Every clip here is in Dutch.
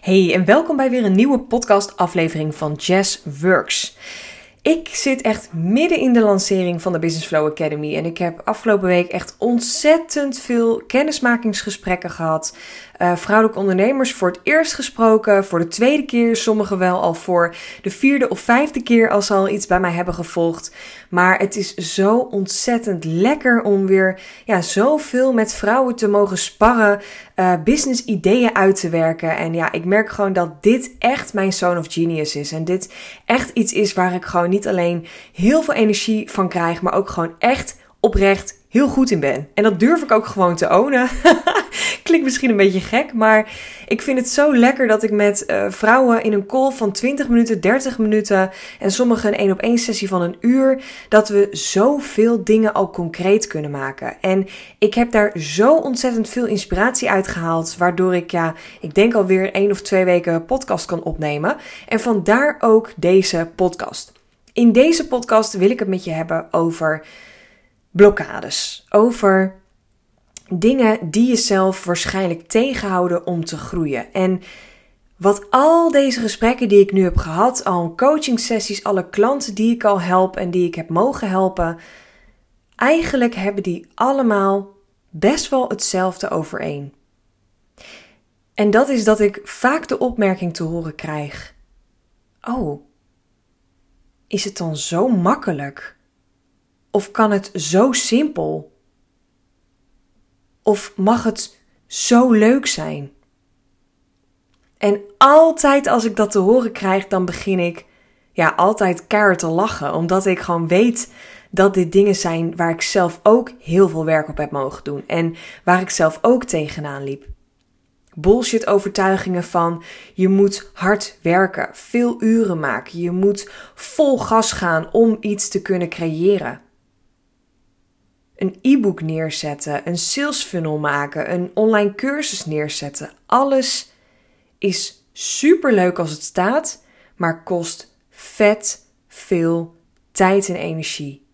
Hey en welkom bij weer een nieuwe podcast-aflevering van Jazz Works. Ik zit echt midden in de lancering van de Business Flow Academy en ik heb afgelopen week echt ontzettend veel kennismakingsgesprekken gehad. Uh, vrouwelijke ondernemers voor het eerst gesproken, voor de tweede keer, sommigen wel al voor de vierde of vijfde keer als ze al iets bij mij hebben gevolgd. Maar het is zo ontzettend lekker om weer ja, zoveel met vrouwen te mogen sparren, uh, business ideeën uit te werken. En ja, ik merk gewoon dat dit echt mijn zone of genius is. En dit echt iets is waar ik gewoon niet alleen heel veel energie van krijg, maar ook gewoon echt oprecht heel goed in ben. En dat durf ik ook gewoon te ownen. Klinkt misschien een beetje gek, maar ik vind het zo lekker dat ik met uh, vrouwen in een call van 20 minuten, 30 minuten en sommigen een één op één sessie van een uur, dat we zoveel dingen al concreet kunnen maken. En ik heb daar zo ontzettend veel inspiratie uit gehaald, waardoor ik ja, ik denk alweer één of twee weken podcast kan opnemen. En vandaar ook deze podcast. In deze podcast wil ik het met je hebben over blokkades, over dingen die jezelf waarschijnlijk tegenhouden om te groeien. En wat al deze gesprekken die ik nu heb gehad, al coaching sessies, alle klanten die ik al help en die ik heb mogen helpen, eigenlijk hebben die allemaal best wel hetzelfde overeen. En dat is dat ik vaak de opmerking te horen krijg: Oh, is het dan zo makkelijk? Of kan het zo simpel? Of mag het zo leuk zijn? En altijd als ik dat te horen krijg, dan begin ik ja, altijd keihard te lachen. Omdat ik gewoon weet dat dit dingen zijn waar ik zelf ook heel veel werk op heb mogen doen. En waar ik zelf ook tegenaan liep. Bullshit overtuigingen van je moet hard werken, veel uren maken, je moet vol gas gaan om iets te kunnen creëren een e-book neerzetten, een sales funnel maken, een online cursus neerzetten. Alles is super leuk als het staat, maar kost vet veel tijd en energie.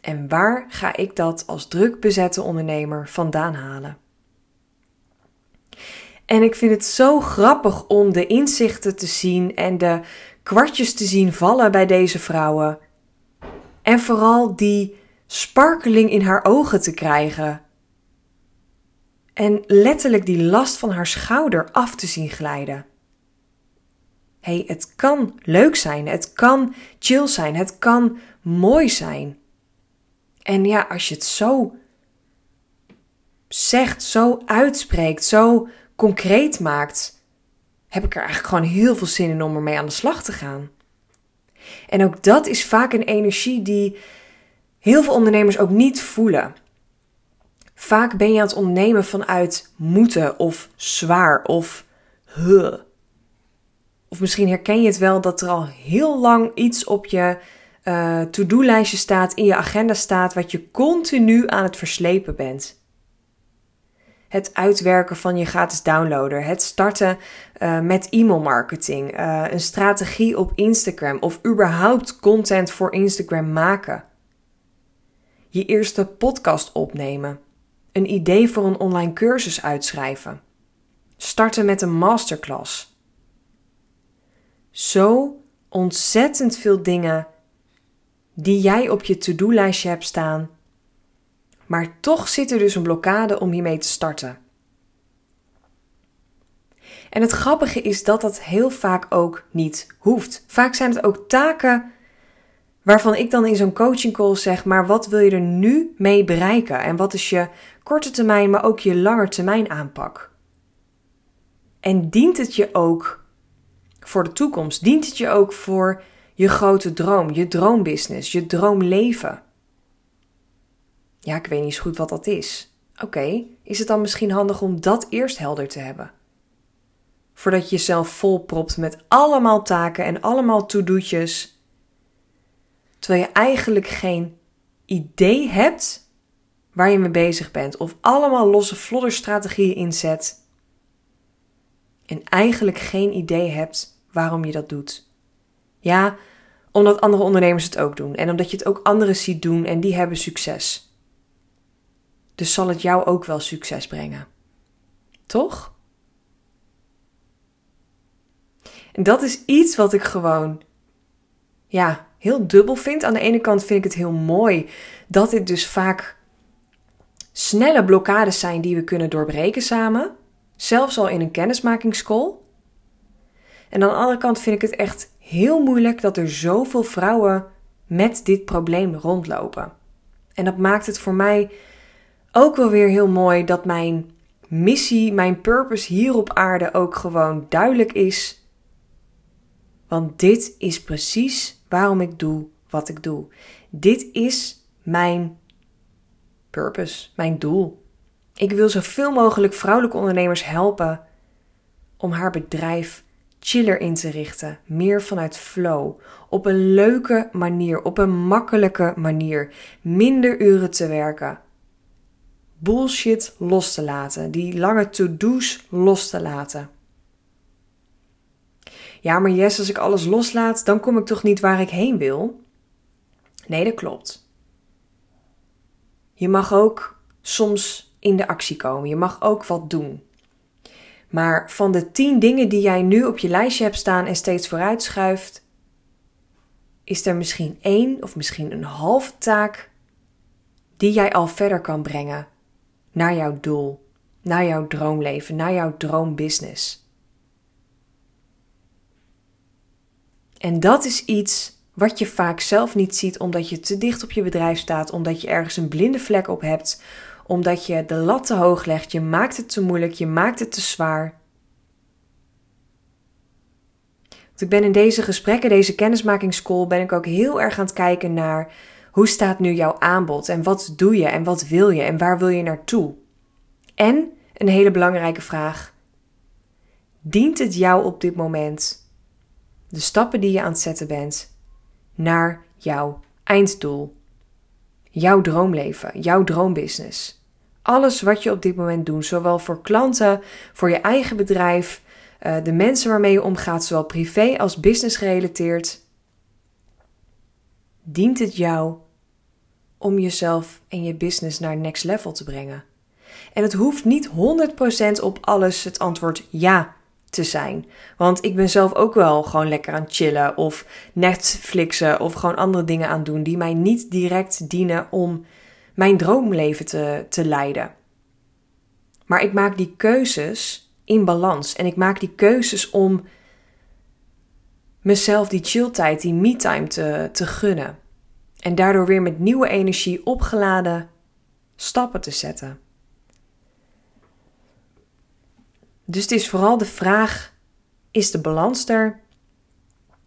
En waar ga ik dat als druk bezette ondernemer vandaan halen? En ik vind het zo grappig om de inzichten te zien en de kwartjes te zien vallen bij deze vrouwen. En vooral die sparkeling in haar ogen te krijgen. En letterlijk die last van haar schouder af te zien glijden. hey, het kan leuk zijn, het kan chill zijn, het kan mooi zijn. En ja, als je het zo zegt, zo uitspreekt, zo concreet maakt, heb ik er eigenlijk gewoon heel veel zin in om ermee aan de slag te gaan. En ook dat is vaak een energie die heel veel ondernemers ook niet voelen. Vaak ben je aan het ondernemen vanuit moeten of zwaar of huh. Of misschien herken je het wel dat er al heel lang iets op je uh, to-do-lijstje staat, in je agenda staat, wat je continu aan het verslepen bent. Het uitwerken van je gratis downloader, het starten uh, met e-mailmarketing, uh, een strategie op Instagram of überhaupt content voor Instagram maken je eerste podcast opnemen, een idee voor een online cursus uitschrijven, starten met een masterclass. Zo ontzettend veel dingen die jij op je to-do-lijstje hebt staan, maar toch zit er dus een blokkade om hiermee te starten. En het grappige is dat dat heel vaak ook niet hoeft. Vaak zijn het ook taken Waarvan ik dan in zo'n coaching call zeg, maar wat wil je er nu mee bereiken? En wat is je korte termijn, maar ook je lange termijn aanpak? En dient het je ook voor de toekomst? Dient het je ook voor je grote droom, je droombusiness, je droomleven? Ja, ik weet niet zo goed wat dat is. Oké, is het dan misschien handig om dat eerst helder te hebben? Voordat je jezelf volpropt met allemaal taken en allemaal to-do'tjes terwijl je eigenlijk geen idee hebt waar je mee bezig bent. Of allemaal losse flodderstrategieën inzet. En eigenlijk geen idee hebt waarom je dat doet. Ja, omdat andere ondernemers het ook doen. En omdat je het ook anderen ziet doen en die hebben succes. Dus zal het jou ook wel succes brengen. Toch? En dat is iets wat ik gewoon, ja, heel dubbel vind. Aan de ene kant vind ik het heel mooi dat dit dus vaak snelle blokkades zijn die we kunnen doorbreken samen. Zelfs al in een kennismakingscall. En aan de andere kant vind ik het echt heel moeilijk dat er zoveel vrouwen met dit probleem rondlopen. En dat maakt het voor mij ook wel weer heel mooi dat mijn missie, mijn purpose hier op aarde ook gewoon duidelijk is. Want dit is precies waarom ik doe wat ik doe. Dit is mijn purpose, mijn doel. Ik wil zoveel mogelijk vrouwelijke ondernemers helpen om haar bedrijf chiller in te richten, meer vanuit flow, op een leuke manier, op een makkelijke manier, minder uren te werken, bullshit los te laten, die lange to-do's los te laten. Ja, maar yes, als ik alles loslaat, dan kom ik toch niet waar ik heen wil? Nee, dat klopt. Je mag ook soms in de actie komen. Je mag ook wat doen. Maar van de tien dingen die jij nu op je lijstje hebt staan en steeds vooruit schuift, is er misschien één of misschien een halve taak die jij al verder kan brengen naar jouw doel, naar jouw droomleven, naar jouw droombusiness. En dat is iets wat je vaak zelf niet ziet omdat je te dicht op je bedrijf staat, omdat je ergens een blinde vlek op hebt, omdat je de lat te hoog legt, je maakt het te moeilijk, je maakt het te zwaar. Ik ben in deze gesprekken, deze kennismakingscall, ben ik ook heel erg aan het kijken naar hoe staat nu jouw aanbod en wat doe je en wat wil je en waar wil je naartoe? En een hele belangrijke vraag: dient het jou op dit moment de stappen die je aan het zetten bent naar jouw einddoel? Jouw droomleven, jouw droombusiness. Alles wat je op dit moment doet, zowel voor klanten, voor je eigen bedrijf, eh, de mensen waarmee je omgaat, zowel privé als business gerelateerd. Dient het jou om jezelf en je business naar next level te brengen. En het hoeft niet 100% op alles het antwoord ja te zijn. Want ik ben zelf ook wel gewoon lekker aan chillen of Netflixen of gewoon andere dingen aan doen die mij niet direct dienen om mijn droomleven te, te leiden. Maar ik maak die keuzes in balans en ik maak die keuzes om mezelf die chilltijd, die me-time te, te gunnen. En daardoor weer met nieuwe energie opgeladen stappen te zetten. Dus het is vooral de vraag: is de balans er?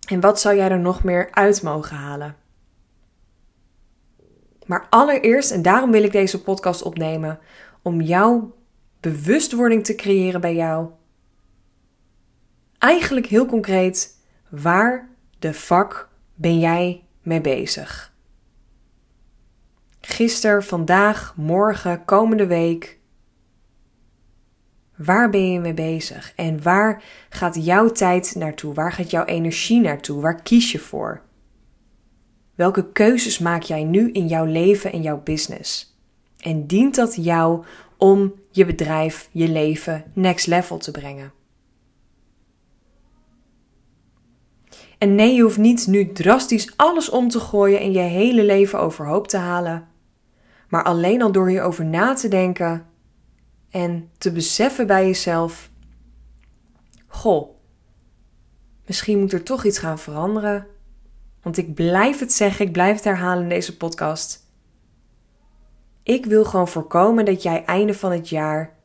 En wat zou jij er nog meer uit mogen halen? Maar allereerst, en daarom wil ik deze podcast opnemen, om jouw bewustwording te creëren bij jou. Eigenlijk heel concreet, waar de fuck ben jij mee bezig? Gisteren, vandaag, morgen, komende week. Waar ben je mee bezig? En waar gaat jouw tijd naartoe? Waar gaat jouw energie naartoe? Waar kies je voor? Welke keuzes maak jij nu in jouw leven en jouw business? En dient dat jou om je bedrijf, je leven next level te brengen? En nee, je hoeft niet nu drastisch alles om te gooien en je hele leven overhoop te halen. Maar alleen al door hierover na te denken en te beseffen bij jezelf: Goh, misschien moet er toch iets gaan veranderen. Want ik blijf het zeggen, ik blijf het herhalen in deze podcast. Ik wil gewoon voorkomen dat jij einde van het jaar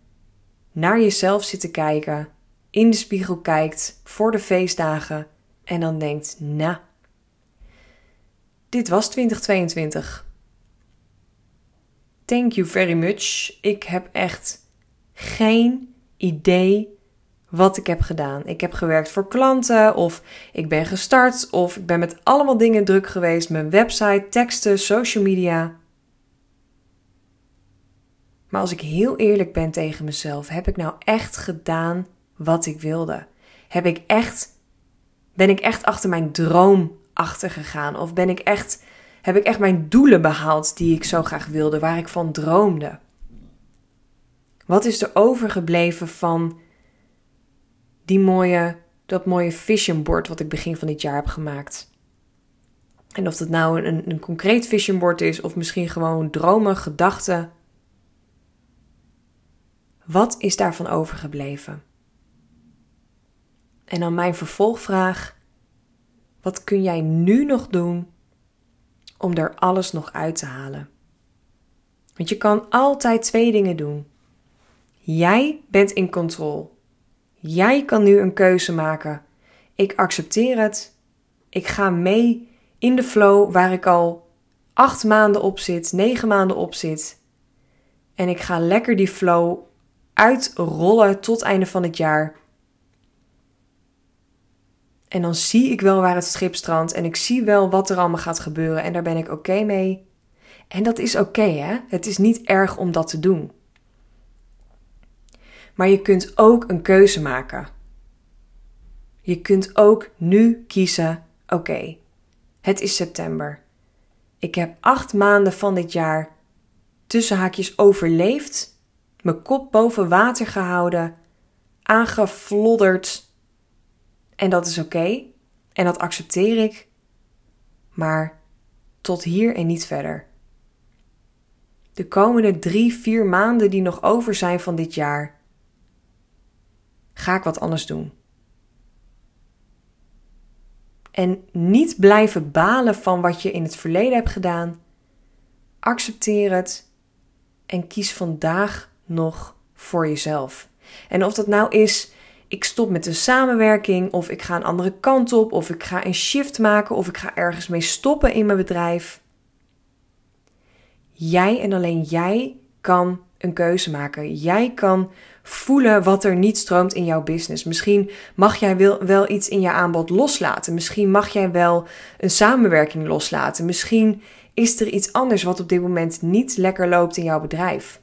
naar jezelf zit te kijken, in de spiegel kijkt voor de feestdagen en dan denkt: Nou, dit was 2022. Thank you very much. Ik heb echt geen idee wat ik heb gedaan. Ik heb gewerkt voor klanten, of ik ben gestart, of ik ben met allemaal dingen druk geweest: mijn website, teksten, social media. Maar als ik heel eerlijk ben tegen mezelf, heb ik nou echt gedaan wat ik wilde? Heb ik echt, ben ik echt achter mijn droom achtergegaan? Of ben ik echt heb ik echt mijn doelen behaald die ik zo graag wilde, waar ik van droomde? Wat is er overgebleven van die mooie dat mooie vision board wat ik begin van dit jaar heb gemaakt. En of dat nou een, een concreet vision board is of misschien gewoon dromen, gedachten. Wat is daarvan overgebleven? En dan mijn vervolgvraag: wat kun jij nu nog doen om er alles nog uit te halen? Want je kan altijd twee dingen doen. Jij bent in controle. Jij kan nu een keuze maken. Ik accepteer het. Ik ga mee in de flow waar ik al acht maanden op zit, negen maanden op zit. En ik ga lekker die flow uitrollen tot einde van het jaar. En dan zie ik wel waar het schip strandt en ik zie wel wat er allemaal gaat gebeuren en daar ben ik oké mee. En dat is oké, hè? Het is niet erg om dat te doen. Maar je kunt ook een keuze maken. Je kunt ook nu kiezen: oké, het is september. Ik heb acht maanden van dit jaar tussen haakjes overleefd, mijn kop boven water gehouden, aangeflodderd. En dat is oké. En dat accepteer ik. Maar tot hier en niet verder. De komende drie, vier maanden die nog over zijn van dit jaar, ga ik wat anders doen. En niet blijven balen van wat je in het verleden hebt gedaan. Accepteer het en kies vandaag nog voor jezelf. En of dat nou is, ik stop met een samenwerking, of ik ga een andere kant op, of ik ga een shift maken, of ik ga ergens mee stoppen in mijn bedrijf. Jij en alleen jij kan een keuze maken. Jij kan voelen wat er niet stroomt in jouw business. Misschien mag jij wel, iets in je aanbod loslaten. Misschien mag jij wel een samenwerking loslaten. Misschien is er iets anders wat op dit moment niet lekker loopt in jouw bedrijf.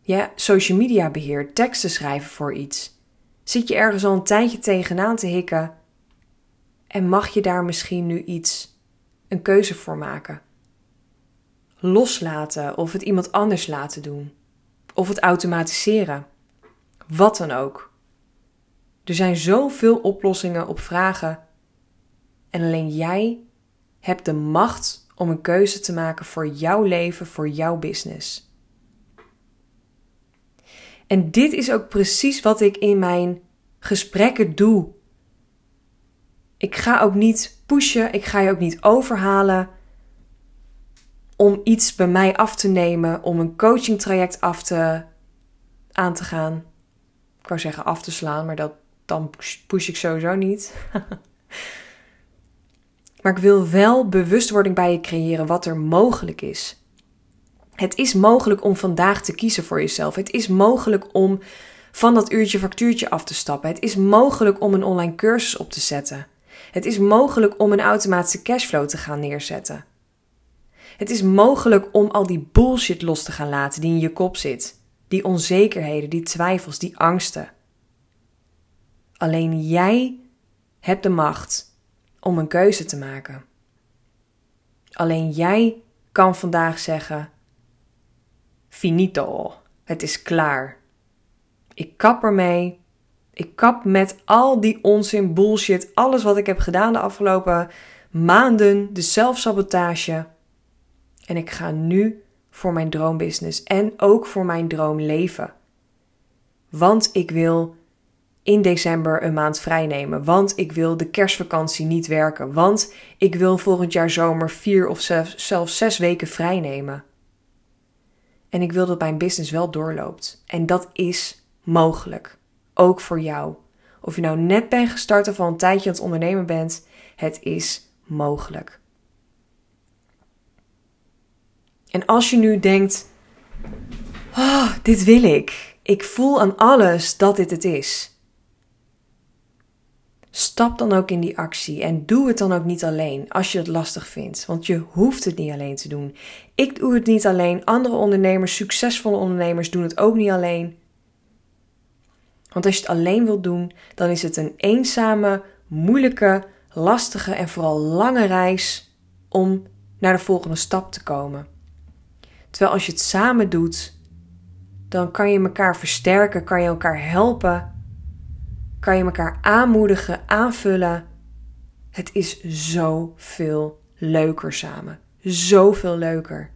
Ja, social media beheer, teksten schrijven voor iets. Zit je ergens al een tijdje tegenaan te hikken en mag je daar misschien nu iets, een keuze voor maken? Loslaten of het iemand anders laten doen. Of het automatiseren. Wat dan ook. Er zijn zoveel oplossingen op vragen. En alleen jij hebt de macht om een keuze te maken voor jouw leven, voor jouw business. En dit is ook precies wat ik in mijn gesprekken doe. Ik ga ook niet pushen, ik ga je ook niet overhalen om iets bij mij af te nemen, om een coaching traject af te, aan te gaan. Ik wou zeggen af te slaan, maar dat, dan push ik sowieso niet. maar ik wil wel bewustwording bij je creëren wat er mogelijk is. Het is mogelijk om vandaag te kiezen voor jezelf. Het is mogelijk om van dat uurtje factuurtje af te stappen. Het is mogelijk om een online cursus op te zetten. Het is mogelijk om een automatische cashflow te gaan neerzetten. Het is mogelijk om al die bullshit los te gaan laten die in je kop zit. Die onzekerheden, die twijfels, die angsten. Alleen jij hebt de macht om een keuze te maken. Alleen jij kan vandaag zeggen: Finito, het is klaar. Ik kap ermee. Ik kap met al die onzin, bullshit, alles wat ik heb gedaan de afgelopen maanden, de zelfsabotage. En ik ga nu voor mijn droombusiness en ook voor mijn droomleven. Want ik wil in december een maand vrij nemen. Want ik wil de kerstvakantie niet werken. Want ik wil volgend jaar zomer vier of zelfs zes weken vrij nemen. En ik wil dat mijn business wel doorloopt. En dat is mogelijk. Ook voor jou. Of je nou net bent gestart of al een tijdje aan het ondernemen bent, het is mogelijk. En als je nu denkt: oh, dit wil ik. Ik voel aan alles dat dit het is. Stap dan ook in die actie en doe het dan ook niet alleen als je het lastig vindt, want je hoeft het niet alleen te doen. Ik doe het niet alleen, andere ondernemers, succesvolle ondernemers doen het ook niet alleen. Want als je het alleen wilt doen, dan is het een eenzame, moeilijke, lastige en vooral lange reis om naar de volgende stap te komen. Terwijl als je het samen doet, dan kan je elkaar versterken, kan je elkaar helpen, kan je elkaar aanmoedigen, aanvullen. Het is zoveel leuker samen. Zoveel leuker.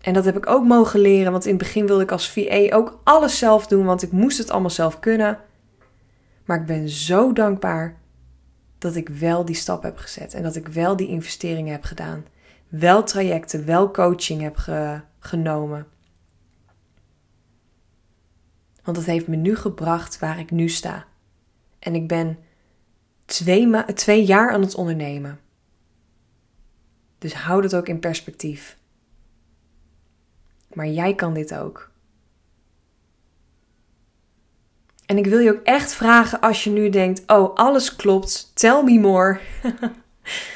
En dat heb ik ook mogen leren, want in het begin wilde ik als VA ook alles zelf doen, want ik moest het allemaal zelf kunnen. Maar ik ben zo dankbaar dat ik wel die stap heb gezet en dat ik wel die investeringen heb gedaan. Wel trajecten, wel coaching heb genomen. Want dat heeft me nu gebracht waar ik nu sta. En ik ben twee, twee jaar aan het ondernemen. Dus houd het ook in perspectief. Maar jij kan dit ook. En ik wil je ook echt vragen als je nu denkt: oh, alles klopt, tell me more.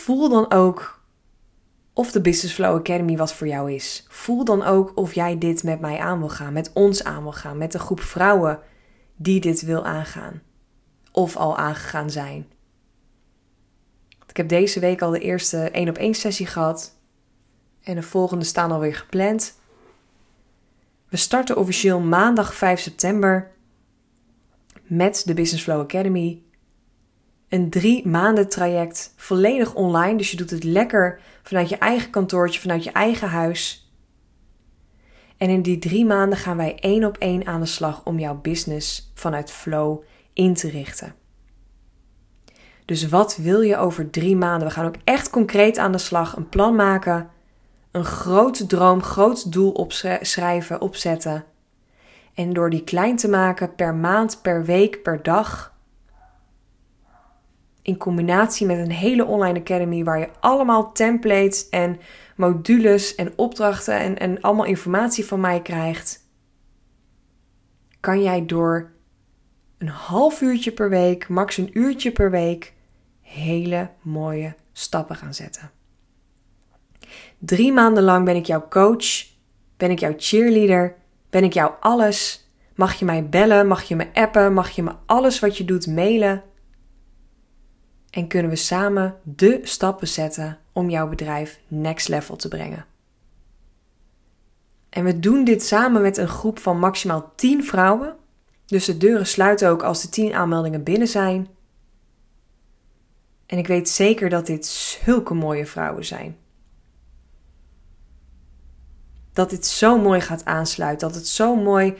Voel dan ook of de Business Flow Academy wat voor jou is. Voel dan ook of jij dit met mij aan wil gaan, met ons aan wil gaan, met een groep vrouwen die dit wil aangaan. Of al aangegaan zijn. Ik heb deze week al de eerste 1 op 1 sessie gehad. En de volgende staan alweer gepland. We starten officieel maandag 5 september met de Business Flow Academy. Een drie maanden traject, volledig online. Dus je doet het lekker vanuit je eigen kantoortje, vanuit je eigen huis. En in die drie maanden gaan wij één op één aan de slag om jouw business vanuit flow in te richten. Dus wat wil je over drie maanden? We gaan ook echt concreet aan de slag, een plan maken een grote droom, groot doel opschrijven, opzetten. En door die klein te maken per maand, per week, per dag. In combinatie met een hele online academy waar je allemaal templates en modules en opdrachten en, en allemaal informatie van mij krijgt. Kan jij door een half uurtje per week, max een uurtje per week, hele mooie stappen gaan zetten. Drie maanden lang ben ik jouw coach, ben ik jouw cheerleader, ben ik jouw alles. Mag je mij bellen, mag je me appen, mag je me alles wat je doet mailen. En kunnen we samen de stappen zetten om jouw bedrijf next level te brengen. En we doen dit samen met een groep van maximaal 10 vrouwen. Dus de deuren sluiten ook als de 10 aanmeldingen binnen zijn. En ik weet zeker dat dit zulke mooie vrouwen zijn dat dit zo mooi gaat aansluiten. Dat het zo mooi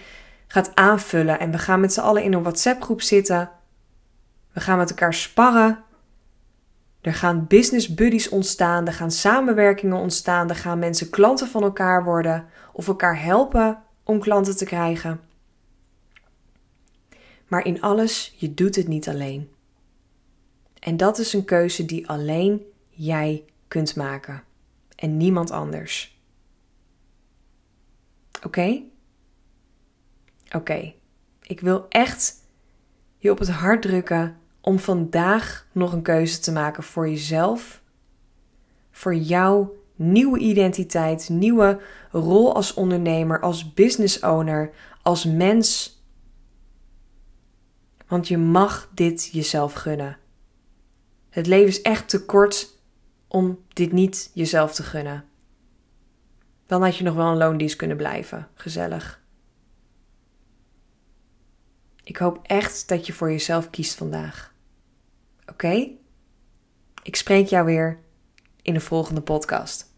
gaat aanvullen. En we gaan met z'n allen in een WhatsApp-groep zitten. We gaan met elkaar sparren. Er gaan business buddies ontstaan. Er gaan samenwerkingen ontstaan. Er gaan mensen klanten van elkaar worden. Of elkaar helpen om klanten te krijgen. Maar in alles, je doet het niet alleen. En dat is een keuze die alleen jij kunt maken. En niemand anders. Oké? Oké. Ik wil echt je op het hart drukken om vandaag nog een keuze te maken voor jezelf, voor jouw nieuwe identiteit, nieuwe rol als ondernemer, als business owner, als mens. Want je mag dit jezelf gunnen. Het leven is echt te kort om dit niet jezelf te gunnen. Dan had je nog wel een loondienst kunnen blijven. Gezellig. Ik hoop echt dat je voor jezelf kiest vandaag. Oké? Ik spreek jou weer in de volgende podcast.